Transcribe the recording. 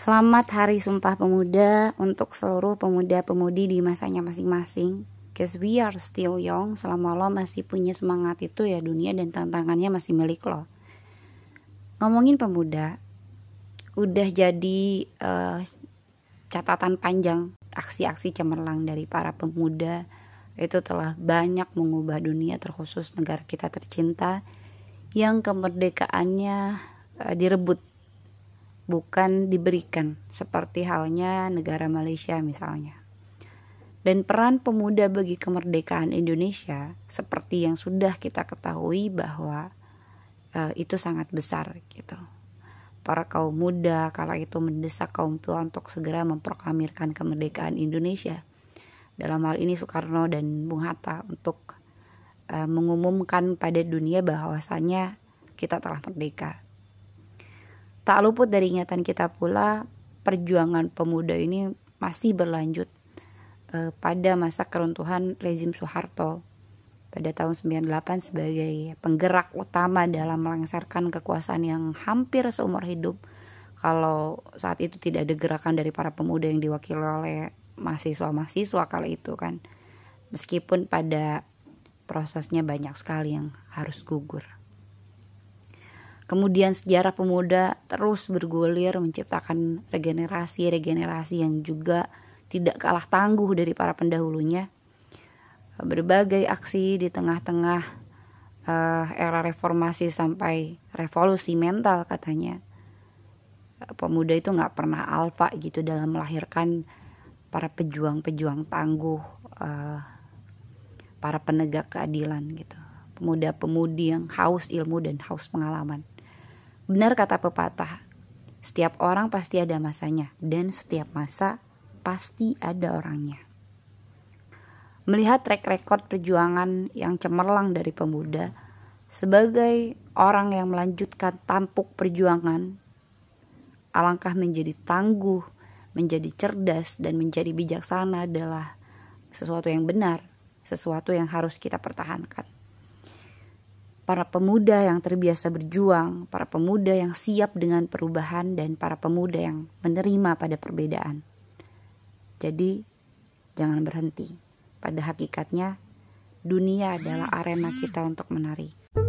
Selamat Hari Sumpah Pemuda untuk seluruh pemuda-pemudi di masanya masing-masing. Cause we are still young, selama lo masih punya semangat itu ya dunia dan tantangannya masih milik lo. Ngomongin pemuda, udah jadi uh, catatan panjang aksi-aksi cemerlang dari para pemuda itu telah banyak mengubah dunia terkhusus negara kita tercinta yang kemerdekaannya uh, direbut bukan diberikan seperti halnya negara Malaysia misalnya. Dan peran pemuda bagi kemerdekaan Indonesia seperti yang sudah kita ketahui bahwa uh, itu sangat besar gitu. Para kaum muda kala itu mendesak kaum tua untuk segera memproklamirkan kemerdekaan Indonesia. Dalam hal ini Soekarno dan Bung Hatta untuk uh, mengumumkan pada dunia bahwasanya kita telah merdeka Tak luput dari ingatan kita pula perjuangan pemuda ini masih berlanjut eh, pada masa keruntuhan rezim Soeharto pada tahun 98 sebagai penggerak utama dalam melengsarkan kekuasaan yang hampir seumur hidup kalau saat itu tidak ada gerakan dari para pemuda yang diwakili oleh mahasiswa-mahasiswa kala itu kan meskipun pada prosesnya banyak sekali yang harus gugur. Kemudian sejarah pemuda terus bergulir menciptakan regenerasi-regenerasi yang juga tidak kalah tangguh dari para pendahulunya. Berbagai aksi di tengah-tengah uh, era reformasi sampai revolusi mental katanya. Pemuda itu nggak pernah alfa gitu dalam melahirkan para pejuang-pejuang tangguh, uh, para penegak keadilan gitu. Pemuda-pemudi yang haus ilmu dan haus pengalaman. Benar kata pepatah, setiap orang pasti ada masanya dan setiap masa pasti ada orangnya. Melihat track record perjuangan yang cemerlang dari pemuda sebagai orang yang melanjutkan tampuk perjuangan, alangkah menjadi tangguh, menjadi cerdas dan menjadi bijaksana adalah sesuatu yang benar, sesuatu yang harus kita pertahankan para pemuda yang terbiasa berjuang, para pemuda yang siap dengan perubahan, dan para pemuda yang menerima pada perbedaan. Jadi, jangan berhenti. Pada hakikatnya, dunia adalah arena kita untuk menari.